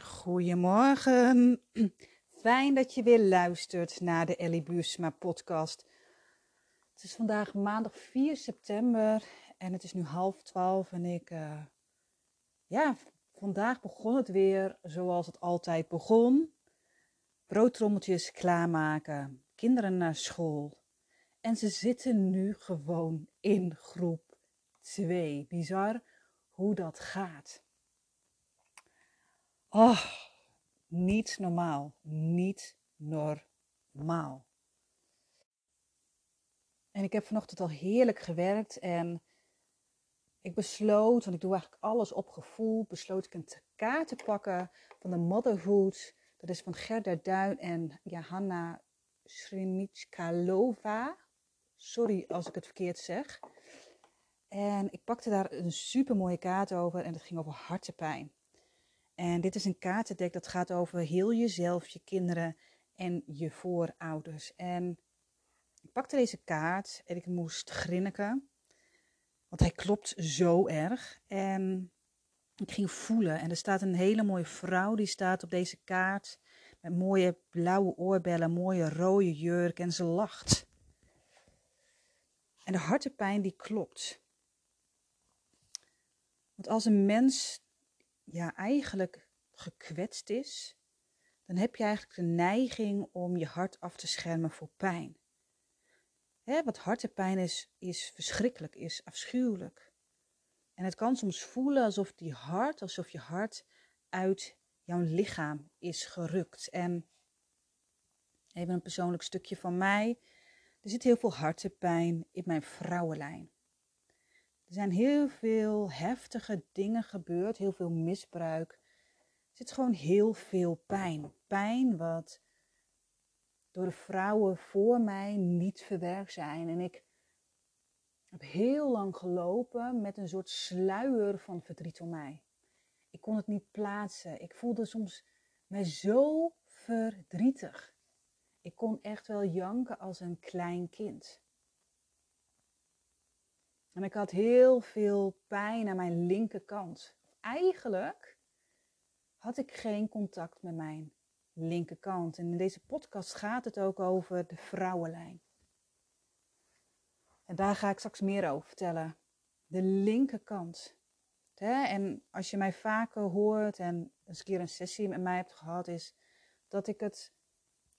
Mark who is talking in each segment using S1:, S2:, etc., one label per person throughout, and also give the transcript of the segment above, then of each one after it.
S1: Goedemorgen. Fijn dat je weer luistert naar de Ellie Buursma podcast. Het is vandaag maandag 4 september en het is nu half twaalf en ik, uh, ja, vandaag begon het weer zoals het altijd begon. Broodtrommeltjes klaarmaken, kinderen naar school. En ze zitten nu gewoon in groep 2. Bizar hoe dat gaat. Oh, niet normaal. Niet normaal. En ik heb vanochtend al heerlijk gewerkt en ik besloot, want ik doe eigenlijk alles op gevoel, besloot ik een kaart te pakken van de Motherhood. Dat is van Gerda Duin en Johanna Srimitschkalova. Sorry als ik het verkeerd zeg. En ik pakte daar een super mooie kaart over en het ging over hartepijn. En dit is een kaartendek dat gaat over heel jezelf, je kinderen en je voorouders. En ik pakte deze kaart en ik moest grinniken. Want hij klopt zo erg. En ik ging voelen. En er staat een hele mooie vrouw die staat op deze kaart. Met mooie blauwe oorbellen, mooie rode jurk. En ze lacht. En de hartepijn die klopt. Want als een mens ja, eigenlijk gekwetst is, dan heb je eigenlijk de neiging om je hart af te schermen voor pijn. Hè, wat hartepijn is, is verschrikkelijk, is afschuwelijk. En het kan soms voelen alsof die hart, alsof je hart uit jouw lichaam is gerukt. En even een persoonlijk stukje van mij. Er zit heel veel hartepijn in mijn vrouwenlijn. Er zijn heel veel heftige dingen gebeurd, heel veel misbruik. Er zit gewoon heel veel pijn. Pijn wat door de vrouwen voor mij niet verwerkt zijn. En ik heb heel lang gelopen met een soort sluier van verdriet om mij. Ik kon het niet plaatsen. Ik voelde soms mij zo verdrietig. Ik kon echt wel janken als een klein kind. En ik had heel veel pijn aan mijn linkerkant. Eigenlijk had ik geen contact met mijn linkerkant. En in deze podcast gaat het ook over de vrouwenlijn. En daar ga ik straks meer over vertellen. De linkerkant. En als je mij vaker hoort en eens een keer een sessie met mij hebt gehad, is dat ik het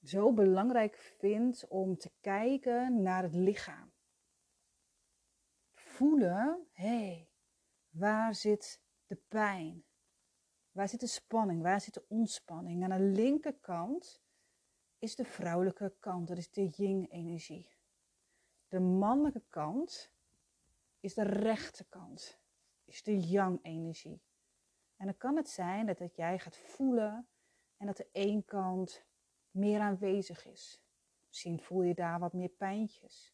S1: zo belangrijk vind om te kijken naar het lichaam voelen, hé, hey, waar zit de pijn? Waar zit de spanning? Waar zit de ontspanning? Aan de linkerkant is de vrouwelijke kant, dat is de yin-energie. De mannelijke kant is de rechterkant, is de yang-energie. En dan kan het zijn dat, dat jij gaat voelen en dat de één kant meer aanwezig is. Misschien voel je daar wat meer pijntjes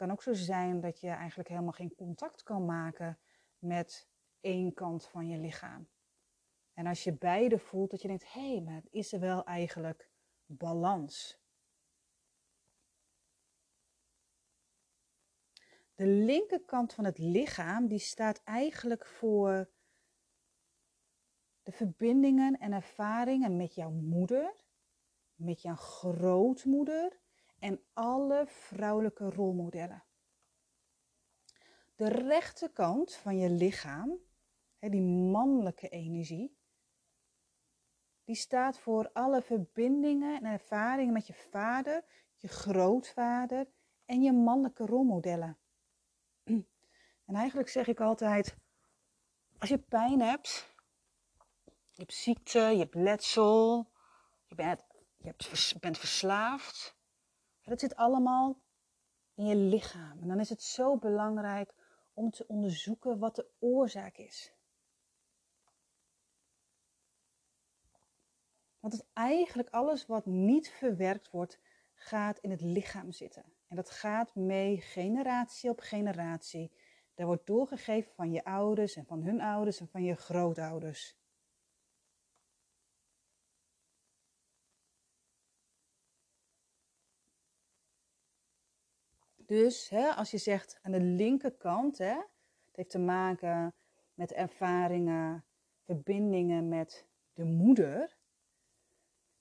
S1: kan ook zo zijn dat je eigenlijk helemaal geen contact kan maken met één kant van je lichaam. En als je beide voelt, dat je denkt, hé, hey, maar is er wel eigenlijk balans? De linkerkant van het lichaam, die staat eigenlijk voor de verbindingen en ervaringen met jouw moeder, met jouw grootmoeder en alle vrouwelijke rolmodellen. De rechterkant van je lichaam, die mannelijke energie, die staat voor alle verbindingen en ervaringen met je vader, je grootvader en je mannelijke rolmodellen. En eigenlijk zeg ik altijd, als je pijn hebt, je hebt ziekte, je hebt letsel, je bent, je bent verslaafd, dat zit allemaal in je lichaam. En dan is het zo belangrijk om te onderzoeken wat de oorzaak is. Want eigenlijk alles wat niet verwerkt wordt, gaat in het lichaam zitten. En dat gaat mee generatie op generatie. Dat wordt doorgegeven van je ouders en van hun ouders en van je grootouders. Dus hè, als je zegt aan de linkerkant, hè, het heeft te maken met ervaringen, verbindingen met de de moeder.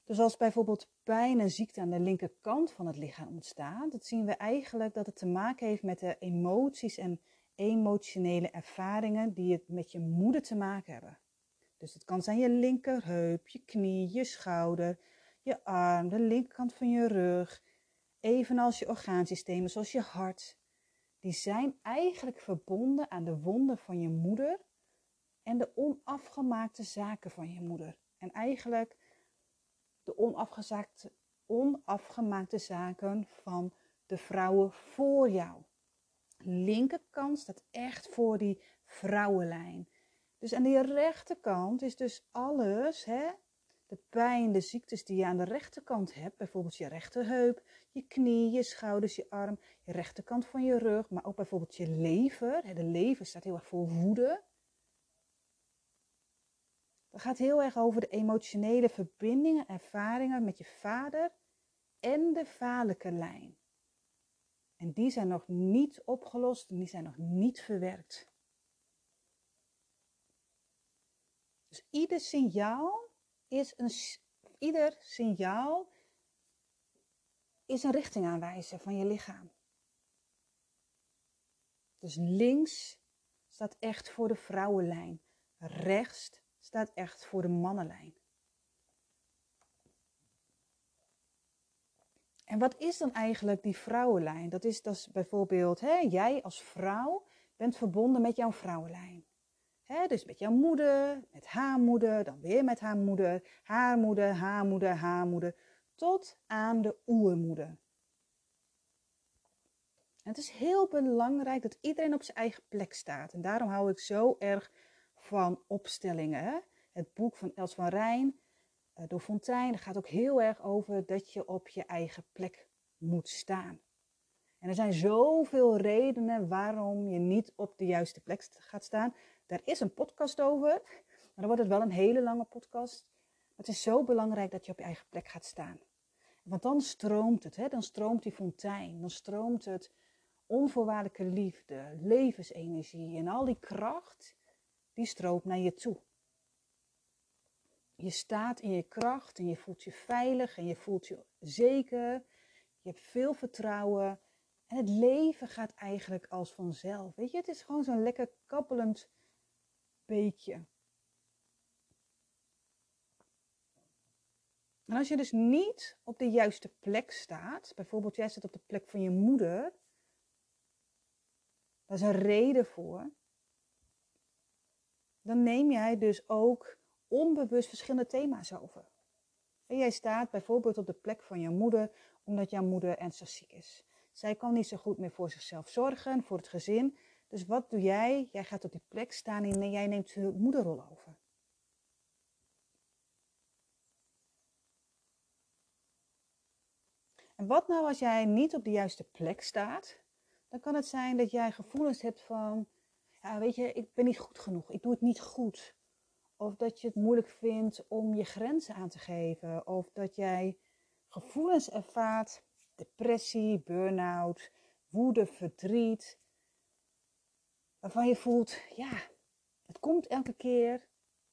S1: Dus als bijvoorbeeld pijn en ziekte aan de linkerkant van het lichaam ontstaat, dan zien we eigenlijk dat het te maken heeft met de emoties en emotionele ervaringen die het met je moeder te maken hebben. Dus het kan zijn je linkerheup, je knie, je schouder, je arm, de linkerkant van je rug, evenals je orgaansystemen zoals je hart. Die zijn eigenlijk verbonden aan de wonden van je moeder en de onafgemaakte zaken van je moeder. En eigenlijk de onafgemaakte, zaken van de vrouwen voor jou. Linkerkant staat echt voor die vrouwenlijn. Dus aan die rechterkant is dus alles, hè, de pijn, de ziektes die je aan de rechterkant hebt, bijvoorbeeld je rechterheup, je knie, je schouders, je arm, je rechterkant van je rug, maar ook bijvoorbeeld je lever. De lever staat heel erg voor woede. Dat gaat heel erg over de emotionele verbindingen, ervaringen met je vader en de vaderlijke lijn. En die zijn nog niet opgelost en die zijn nog niet verwerkt. Dus ieder signaal is een, ieder signaal is een richting aanwijzen van je lichaam. Dus links staat echt voor de vrouwenlijn. Rechts staat echt voor de mannenlijn. En wat is dan eigenlijk die vrouwenlijn? Dat is, dat is bijvoorbeeld, hè, jij als vrouw bent verbonden met jouw vrouwenlijn. Dus met jouw moeder, met haar moeder, dan weer met haar moeder, haar moeder, haar moeder, haar moeder, tot aan de oermoeder. Het is heel belangrijk dat iedereen op zijn eigen plek staat. En daarom hou ik zo erg van opstellingen. Het boek van Els van Rijn uh, door Fontijn gaat ook heel erg over dat je op je eigen plek moet staan. En er zijn zoveel redenen waarom je niet op de juiste plek gaat staan. Daar is een podcast over, maar dan wordt het wel een hele lange podcast. het is zo belangrijk dat je op je eigen plek gaat staan. Want dan stroomt het, hè? dan stroomt die fontein, dan stroomt het onvoorwaardelijke liefde, levensenergie en al die kracht, die stroomt naar je toe. Je staat in je kracht en je voelt je veilig en je voelt je zeker. Je hebt veel vertrouwen en het leven gaat eigenlijk als vanzelf. Weet je, het is gewoon zo'n lekker kappelend beekje. En als je dus niet op de juiste plek staat, bijvoorbeeld jij zit op de plek van je moeder, daar is een reden voor, dan neem jij dus ook onbewust verschillende thema's over. En jij staat bijvoorbeeld op de plek van je moeder omdat jouw moeder ernstig ziek is. Zij kan niet zo goed meer voor zichzelf zorgen, voor het gezin. Dus wat doe jij? Jij gaat op die plek staan en jij neemt de moederrol over. En wat nou als jij niet op de juiste plek staat? Dan kan het zijn dat jij gevoelens hebt van, ja weet je, ik ben niet goed genoeg, ik doe het niet goed. Of dat je het moeilijk vindt om je grenzen aan te geven. Of dat jij gevoelens ervaart, depressie, burn-out, woede, verdriet. Waarvan je voelt, ja, het komt elke keer.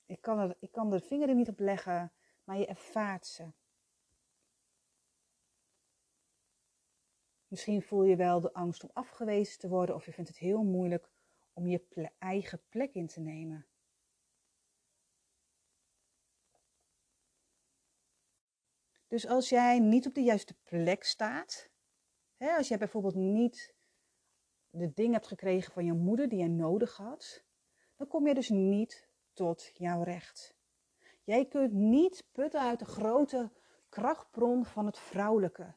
S1: Ik kan, er, ik kan er niet op leggen, maar je ervaart ze. Misschien voel je wel de angst om afgewezen te worden of je vindt het heel moeilijk om je eigen plek in te nemen. Dus als jij niet op de juiste plek staat, hè, als jij bijvoorbeeld niet de dingen hebt gekregen van je moeder die je nodig had, dan kom je dus niet tot jouw recht. Jij kunt niet putten uit de grote krachtbron van het vrouwelijke.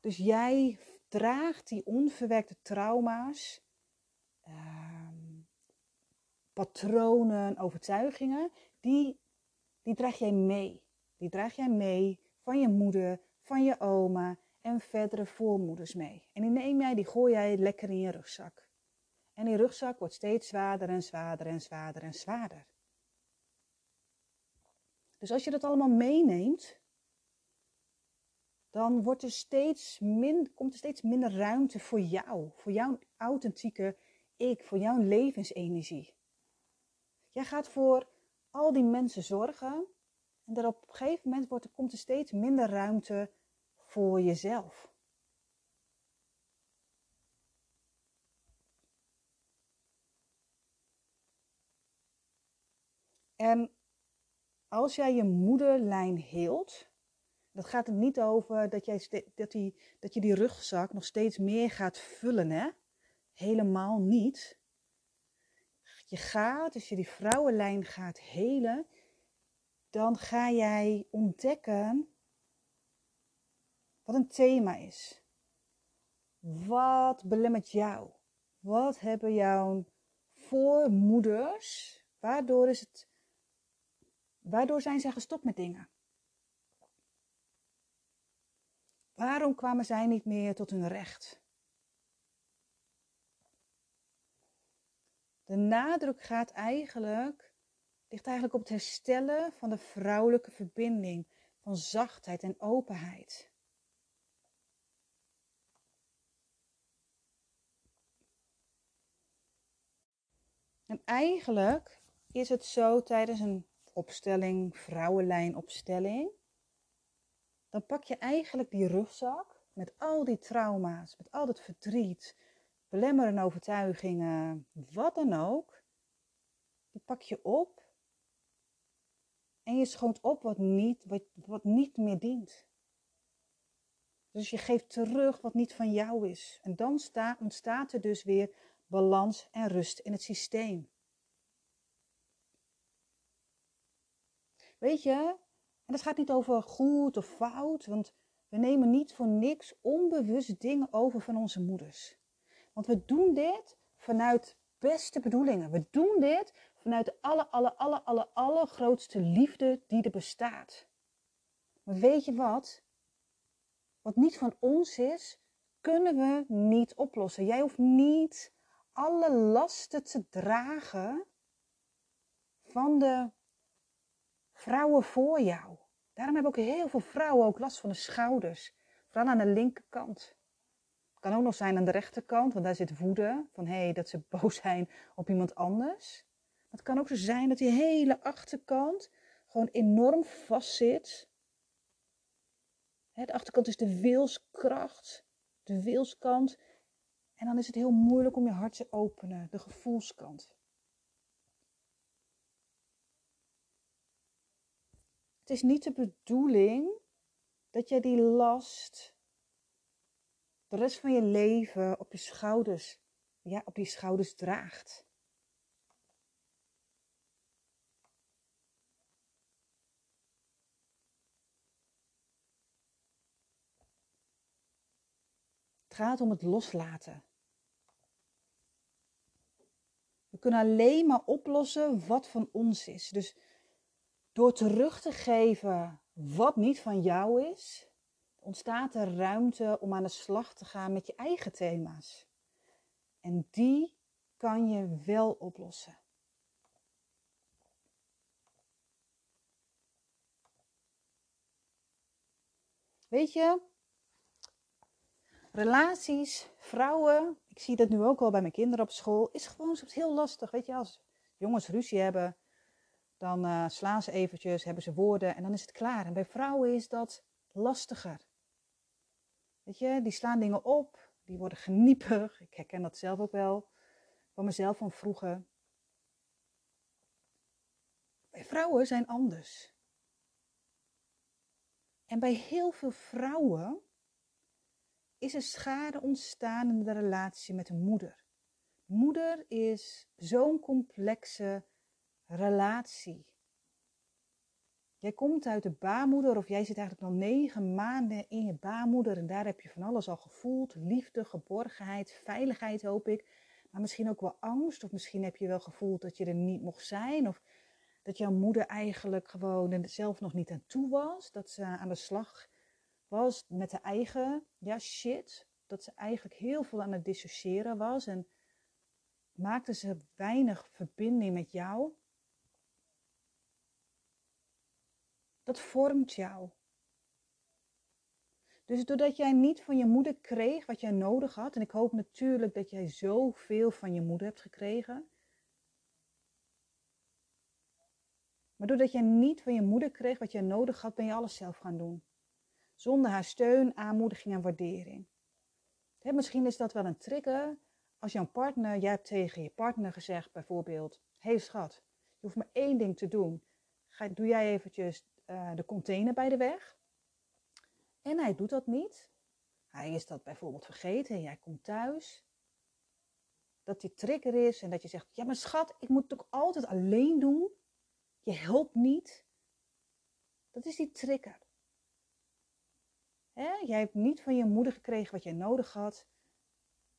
S1: Dus jij draagt die onverwerkte trauma's, ehm, patronen, overtuigingen, die, die draag jij mee. Die draag jij mee van je moeder, van je oma en verdere voormoeders mee. En die neem jij, die gooi jij lekker in je rugzak. En die rugzak wordt steeds zwaarder en zwaarder en zwaarder en zwaarder. Dus als je dat allemaal meeneemt, dan wordt er steeds min, komt er steeds minder ruimte voor jou, voor jouw authentieke ik, voor jouw levensenergie. Jij gaat voor al die mensen zorgen En dat op een gegeven moment wordt, er, komt er steeds minder ruimte voor jezelf. En als jij je moederlijn heelt, dat gaat er niet over dat, jij, dat, die, dat je die rugzak nog steeds meer gaat vullen, hè? Helemaal niet. Je gaat, als je die vrouwenlijn gaat helen, dan ga jij ontdekken wat een thema is. Wat belemmert jou? Wat hebben jouw voormoeders? Waardoor, is het, waardoor zijn zij gestopt met dingen? Waarom kwamen zij niet meer tot hun recht? De nadruk gaat eigenlijk, ligt eigenlijk op het herstellen van de vrouwelijke verbinding, van zachtheid en openheid. En eigenlijk is het zo tijdens een opstelling, vrouwenlijnopstelling, dan pak je eigenlijk die rugzak met al die trauma's, met al dat verdriet, belemmerende overtuigingen, wat dan ook, die pak je op en je schoont op wat niet, wat, wat niet meer dient. Dus je geeft terug wat niet van jou is. En dan sta, ontstaat er dus weer balans en rust in het systeem. Weet je, en dat gaat niet over goed of fout, want we nemen niet voor niks onbewust dingen over van onze moeders. Want we doen dit vanuit beste bedoelingen. We doen dit vanuit de alle, alle, alle, alle, allergrootste liefde die er bestaat. Maar weet je wat? Wat niet van ons is, kunnen we niet oplossen. Jij hoeft niet alle lasten te dragen van de vrouwen voor jou. Daarom hebben ook heel veel vrouwen ook last van de schouders. Vooral aan de linkerkant. Het kan ook nog zijn aan de rechterkant, want daar zit woede. Van hé, hey, dat ze boos zijn op iemand anders. Het kan ook zo zijn dat die hele achterkant gewoon enorm vast zit. De achterkant is de wilskracht, de wilskant. En dan is het heel moeilijk om je hart te openen, de gevoelskant. Het is niet de bedoeling dat jij die last de rest van je leven op je schouders, ja, op je schouders draagt. Het gaat om het loslaten. We kunnen alleen maar oplossen wat van ons is. Dus door terug te geven wat niet van jou is, ontstaat er ruimte om aan de slag te gaan met je eigen thema's. En die kan je wel oplossen. Weet je, relaties, vrouwen, ik zie dat nu ook al bij mijn kinderen op school, is gewoon soms heel lastig. Weet je, als jongens ruzie hebben, dan uh, slaan ze eventjes, hebben ze woorden en dan is het klaar. En bij vrouwen is dat lastiger. Weet je, die slaan dingen op, die worden geniepig. Ik herken dat zelf ook wel van mezelf van vroeger. Bij vrouwen zijn anders. En bij heel veel vrouwen is er schade ontstaan in de relatie met de moeder. Moeder is zo'n complexe relatie. Jij komt uit de baarmoeder of jij zit eigenlijk nog negen maanden in je baarmoeder en daar heb je van alles al gevoeld. Liefde, geborgenheid, veiligheid hoop ik. Maar misschien ook wel angst of misschien heb je wel gevoeld dat je er niet mocht zijn. Of dat jouw moeder eigenlijk gewoon zelf nog niet aan toe was. Dat ze aan de slag was met de eigen ja, shit. Dat ze eigenlijk heel veel aan het dissociëren was en maakte ze weinig verbinding met jou. dat vormt jou. Dus doordat jij niet van je moeder kreeg wat jij nodig had, en ik hoop natuurlijk dat jij zoveel van je moeder hebt gekregen, Maar doordat je niet van je moeder kreeg wat je nodig had, ben je alles zelf gaan doen. Zonder haar steun, aanmoediging en waardering. misschien is dat wel een trigger. Als jouw partner, jij hebt tegen je partner gezegd bijvoorbeeld, hé hey schat, je hoeft maar één ding te doen. Ga, doe jij eventjes uh, de container bij de weg. En hij doet dat niet. Hij is dat bijvoorbeeld vergeten en jij komt thuis. Dat die trigger is en dat je zegt, ja maar schat, ik moet het ook altijd alleen doen. Je helpt niet. Dat is die trigger. Hè? Jij hebt niet van je moeder gekregen wat je nodig had.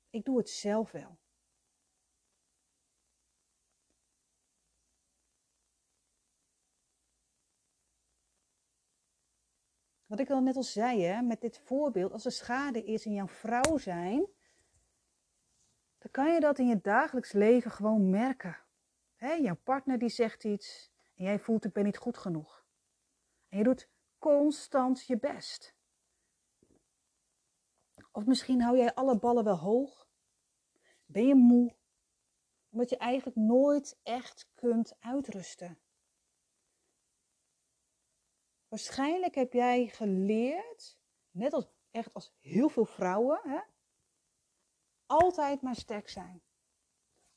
S1: Ik doe het zelf wel. Wat ik al net al zei, hè, met dit voorbeeld, als er schade is in jouw vrouw zijn, dan kan je dat in je dagelijks leven gewoon merken. Hè, jouw partner die zegt iets en jij voelt ik ben niet goed genoeg. En je doet constant je best. Of misschien hou jij alle ballen wel hoog. Ben je moe? Omdat je eigenlijk nooit echt kunt uitrusten. Waarschijnlijk heb jij geleerd, net als echt als heel veel vrouwen, hè, altijd maar sterk zijn.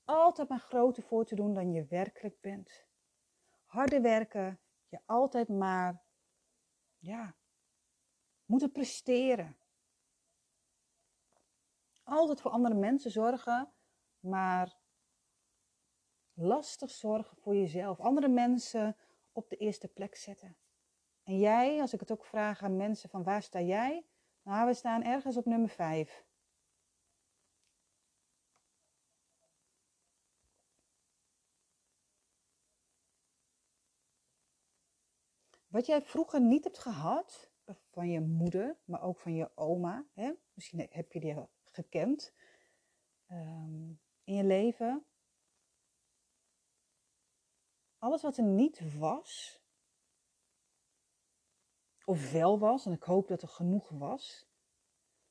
S1: Altijd maar groter voor te doen dan je werkelijk bent. Harder werken, je altijd maar, ja, moeten presteren. Altijd voor andere mensen zorgen, maar lastig zorgen voor jezelf. Andere mensen op de eerste plek zetten. En jij, als ik het ook vraag aan mensen van waar sta jij? Nou, we staan ergens op nummer 5. Wat jij vroeger niet hebt gehad, van je moeder, maar ook van je oma, hè? misschien heb je die gekend um, in je leven. Alles wat er niet was, of wel was, en ik hoop dat er genoeg was,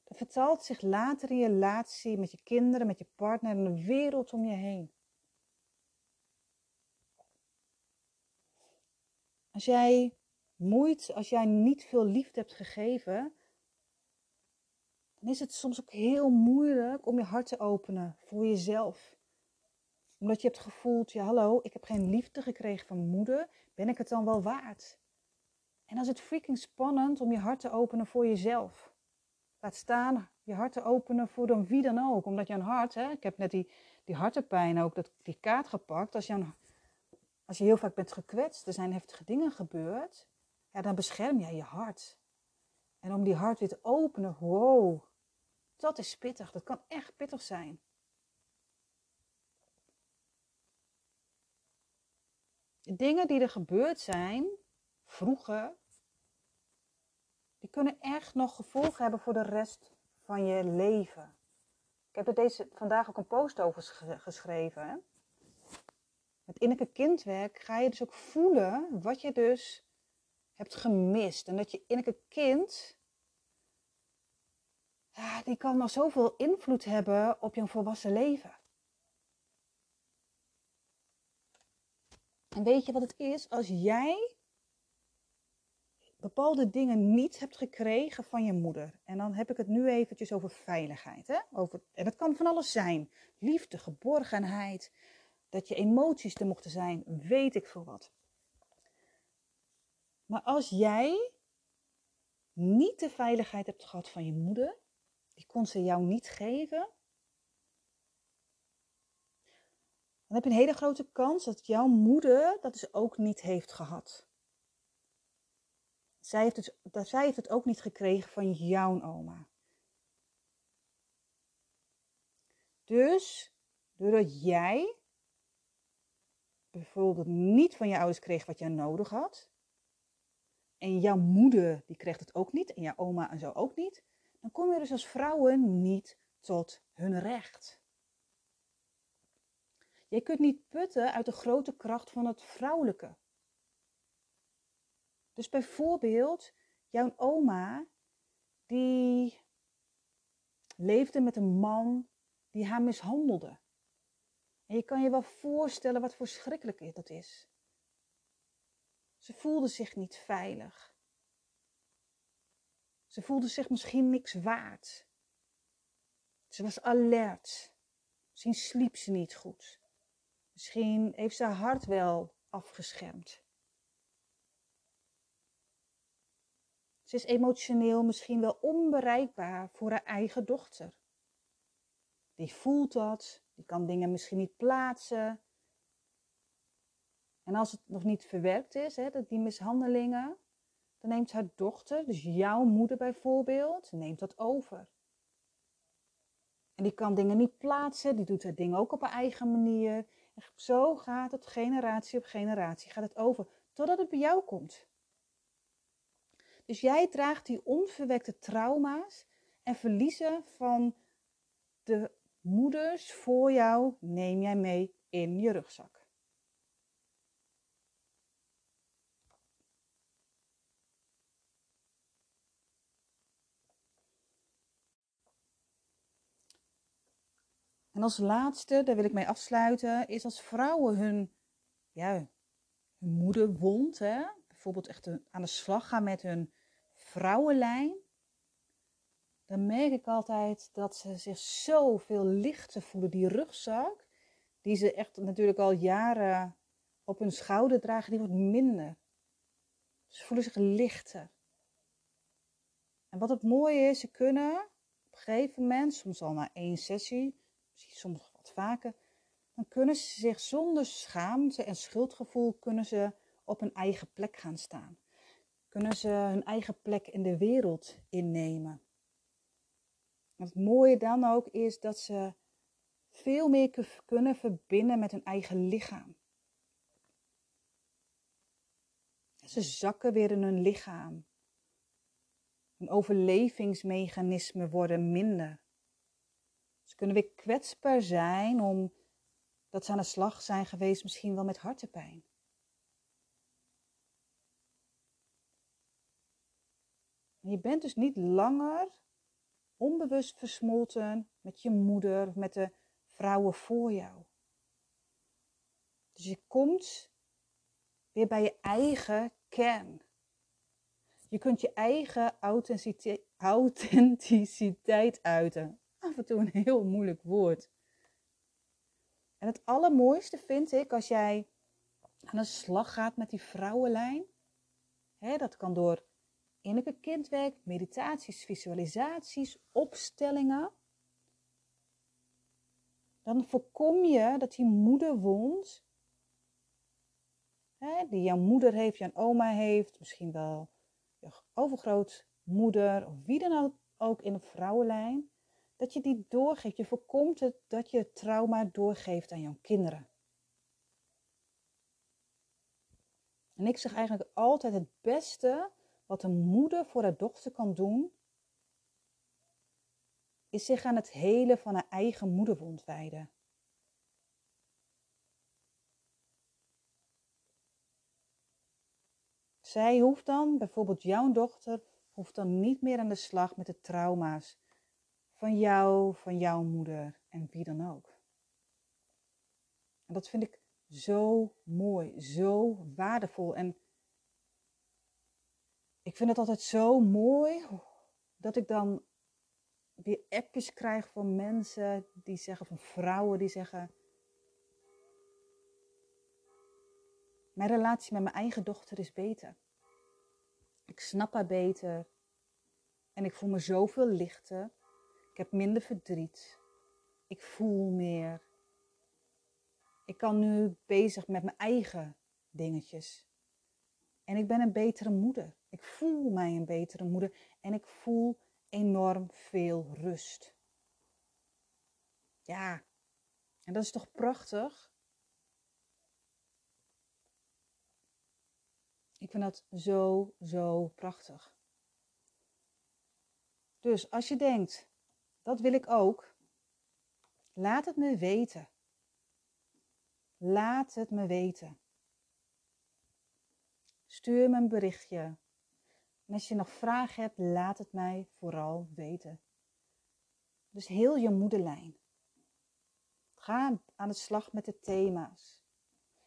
S1: dat vertaalt zich later in je relatie met je kinderen, met je partner en de wereld om je heen. Als jij moeite, als jij niet veel liefde hebt gegeven, dan is het soms ook heel moeilijk om je hart te openen voor jezelf. Omdat je hebt gevoeld, ja hallo, ik heb geen liefde gekregen van mijn moeder, ben ik het dan wel waard? En dan is het freaking spannend om je hart te openen voor jezelf. Laat staan je hart te openen voor dan wie dan ook. Omdat je een hart, hè, ik heb net die, die hartenpijn ook, dat, die kaart gepakt. Als je, een, als je heel vaak bent gekwetst, er zijn heftige dingen gebeurd. Ja, dan bescherm jij je hart. En om die hart weer te openen, wow, dat is pittig. Dat kan echt pittig zijn. De dingen die er gebeurd zijn, vroeger, die kunnen echt nog gevolgen hebben voor de rest van je leven. Ik heb er deze, vandaag ook een post over geschreven. Met innerlijke kindwerk ga je dus ook voelen wat je dus hebt gemist. En dat je innerlijke kind, die kan nog zoveel invloed hebben op je volwassen leven. En weet je wat het is? Als jij bepaalde dingen niet hebt gekregen van je moeder. En dan heb ik het nu eventjes over veiligheid. Hè? Over, en dat kan van alles zijn. Liefde, geborgenheid, dat je emoties er mochten zijn, weet ik veel wat. Maar als jij niet de veiligheid hebt gehad van je moeder, die kon ze jou niet geven, dan heb je een hele grote kans dat jouw moeder dat dus ook niet heeft gehad. Zij heeft, het, zij heeft het ook niet gekregen van jouw oma. Dus, doordat jij bijvoorbeeld niet van je ouders kreeg wat jij nodig had, en jouw moeder die kreeg het ook niet, en jouw oma en zo ook niet, dan kom je dus als vrouwen niet tot hun recht. Je kunt niet putten uit de grote kracht van het vrouwelijke. Dus bijvoorbeeld, jouw oma, die leefde met een man die haar mishandelde. En je kan je wel voorstellen wat verschrikkelijk dat is. Ze voelde zich niet veilig. Ze voelde zich misschien niks waard. Ze was alert. Misschien sliep ze niet goed. Misschien heeft ze haar hart wel afgeschermd. Ze is emotioneel misschien wel onbereikbaar voor haar eigen dochter. Die voelt dat, die kan dingen misschien niet plaatsen. En als het nog niet verwerkt is, hè, die mishandelingen, dan neemt haar dochter, dus jouw moeder bijvoorbeeld, neemt dat over. En die kan dingen niet plaatsen, die doet haar dingen ook op haar eigen manier. En zo gaat het generatie op generatie, gaat het over, totdat het bij jou komt. Dus jij draagt die onverwekte trauma's en verliezen van de moeders voor jou, neem jij mee in je rugzak. En als laatste, daar wil ik mee afsluiten, is als vrouwen hun, ja, hun moederwond, hè, bijvoorbeeld echt aan de slag gaan met hun vrouwenlijn, dan merk ik altijd dat ze zich zoveel lichter voelen. Die rugzak, die ze echt natuurlijk al jaren op hun schouder dragen, die wordt minder. Ze voelen zich lichter. En wat het mooie is, ze kunnen op een gegeven moment, soms al na één sessie, misschien soms wat vaker, dan kunnen ze zich zonder schaamte en schuldgevoel kunnen ze op een eigen plek gaan staan. Kunnen ze hun eigen plek in de wereld innemen. het mooie dan ook is dat ze veel meer kunnen verbinden met hun eigen lichaam. Ze zakken weer in hun lichaam. Hun overlevingsmechanismen worden minder. Kunnen weer kwetsbaar zijn omdat ze aan de slag zijn geweest, misschien wel met hartepijn. je bent dus niet langer onbewust versmolten met je moeder of met de vrouwen voor jou. Dus je komt weer bij je eigen kern. Je kunt je eigen authenticiteit uiten. Af en toe een heel moeilijk woord. En het allermooiste vind ik als jij aan de slag gaat met die vrouwenlijn. Hè, dat kan door innerlijke kindwerk, meditaties, visualisaties, opstellingen. Dan voorkom je dat die moederwond, hè, die jouw moeder heeft, jouw oma heeft, misschien wel je overgrootmoeder of wie dan ook in de vrouwenlijn, dat je die doorgeeft. Je voorkomt het dat je trauma doorgeeft aan jouw kinderen. En ik zeg eigenlijk altijd het beste wat een moeder voor haar dochter kan doen, is zich aan het helen van haar eigen moederwond wijden. Zij hoeft dan, bijvoorbeeld jouw dochter, hoeft dan niet meer aan de slag met de trauma's van jou, van jouw moeder en wie dan ook. En dat vind ik zo mooi, zo waardevol. En ik vind het altijd zo mooi dat ik dan weer appjes krijg van mensen die zeggen, van vrouwen die zeggen, mijn relatie met mijn eigen dochter is beter. Ik snap haar beter en ik voel me zoveel lichter. Ik heb minder verdriet. Ik voel meer. Ik kan nu bezig met mijn eigen dingetjes. En ik ben een betere moeder. Ik voel mij een betere moeder en ik voel enorm veel rust. Ja, en dat is toch prachtig? Ik vind dat zo, zo prachtig. Dus als je denkt, dat wil ik ook. Laat het me weten. Laat het me weten. Stuur me een berichtje. En als je nog vragen hebt, laat het mij vooral weten. Dus heel je moederlijn. Ga aan de slag met de thema's.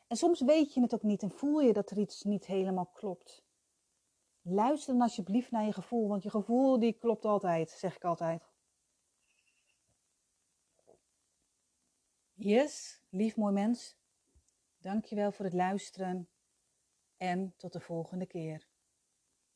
S1: En soms weet je het ook niet en voel je dat er iets niet helemaal klopt. Luister dan alsjeblieft naar je gevoel, want je gevoel die klopt altijd, zeg ik altijd. Yes, lief mooi mens. Dankjewel voor het luisteren en tot de volgende keer.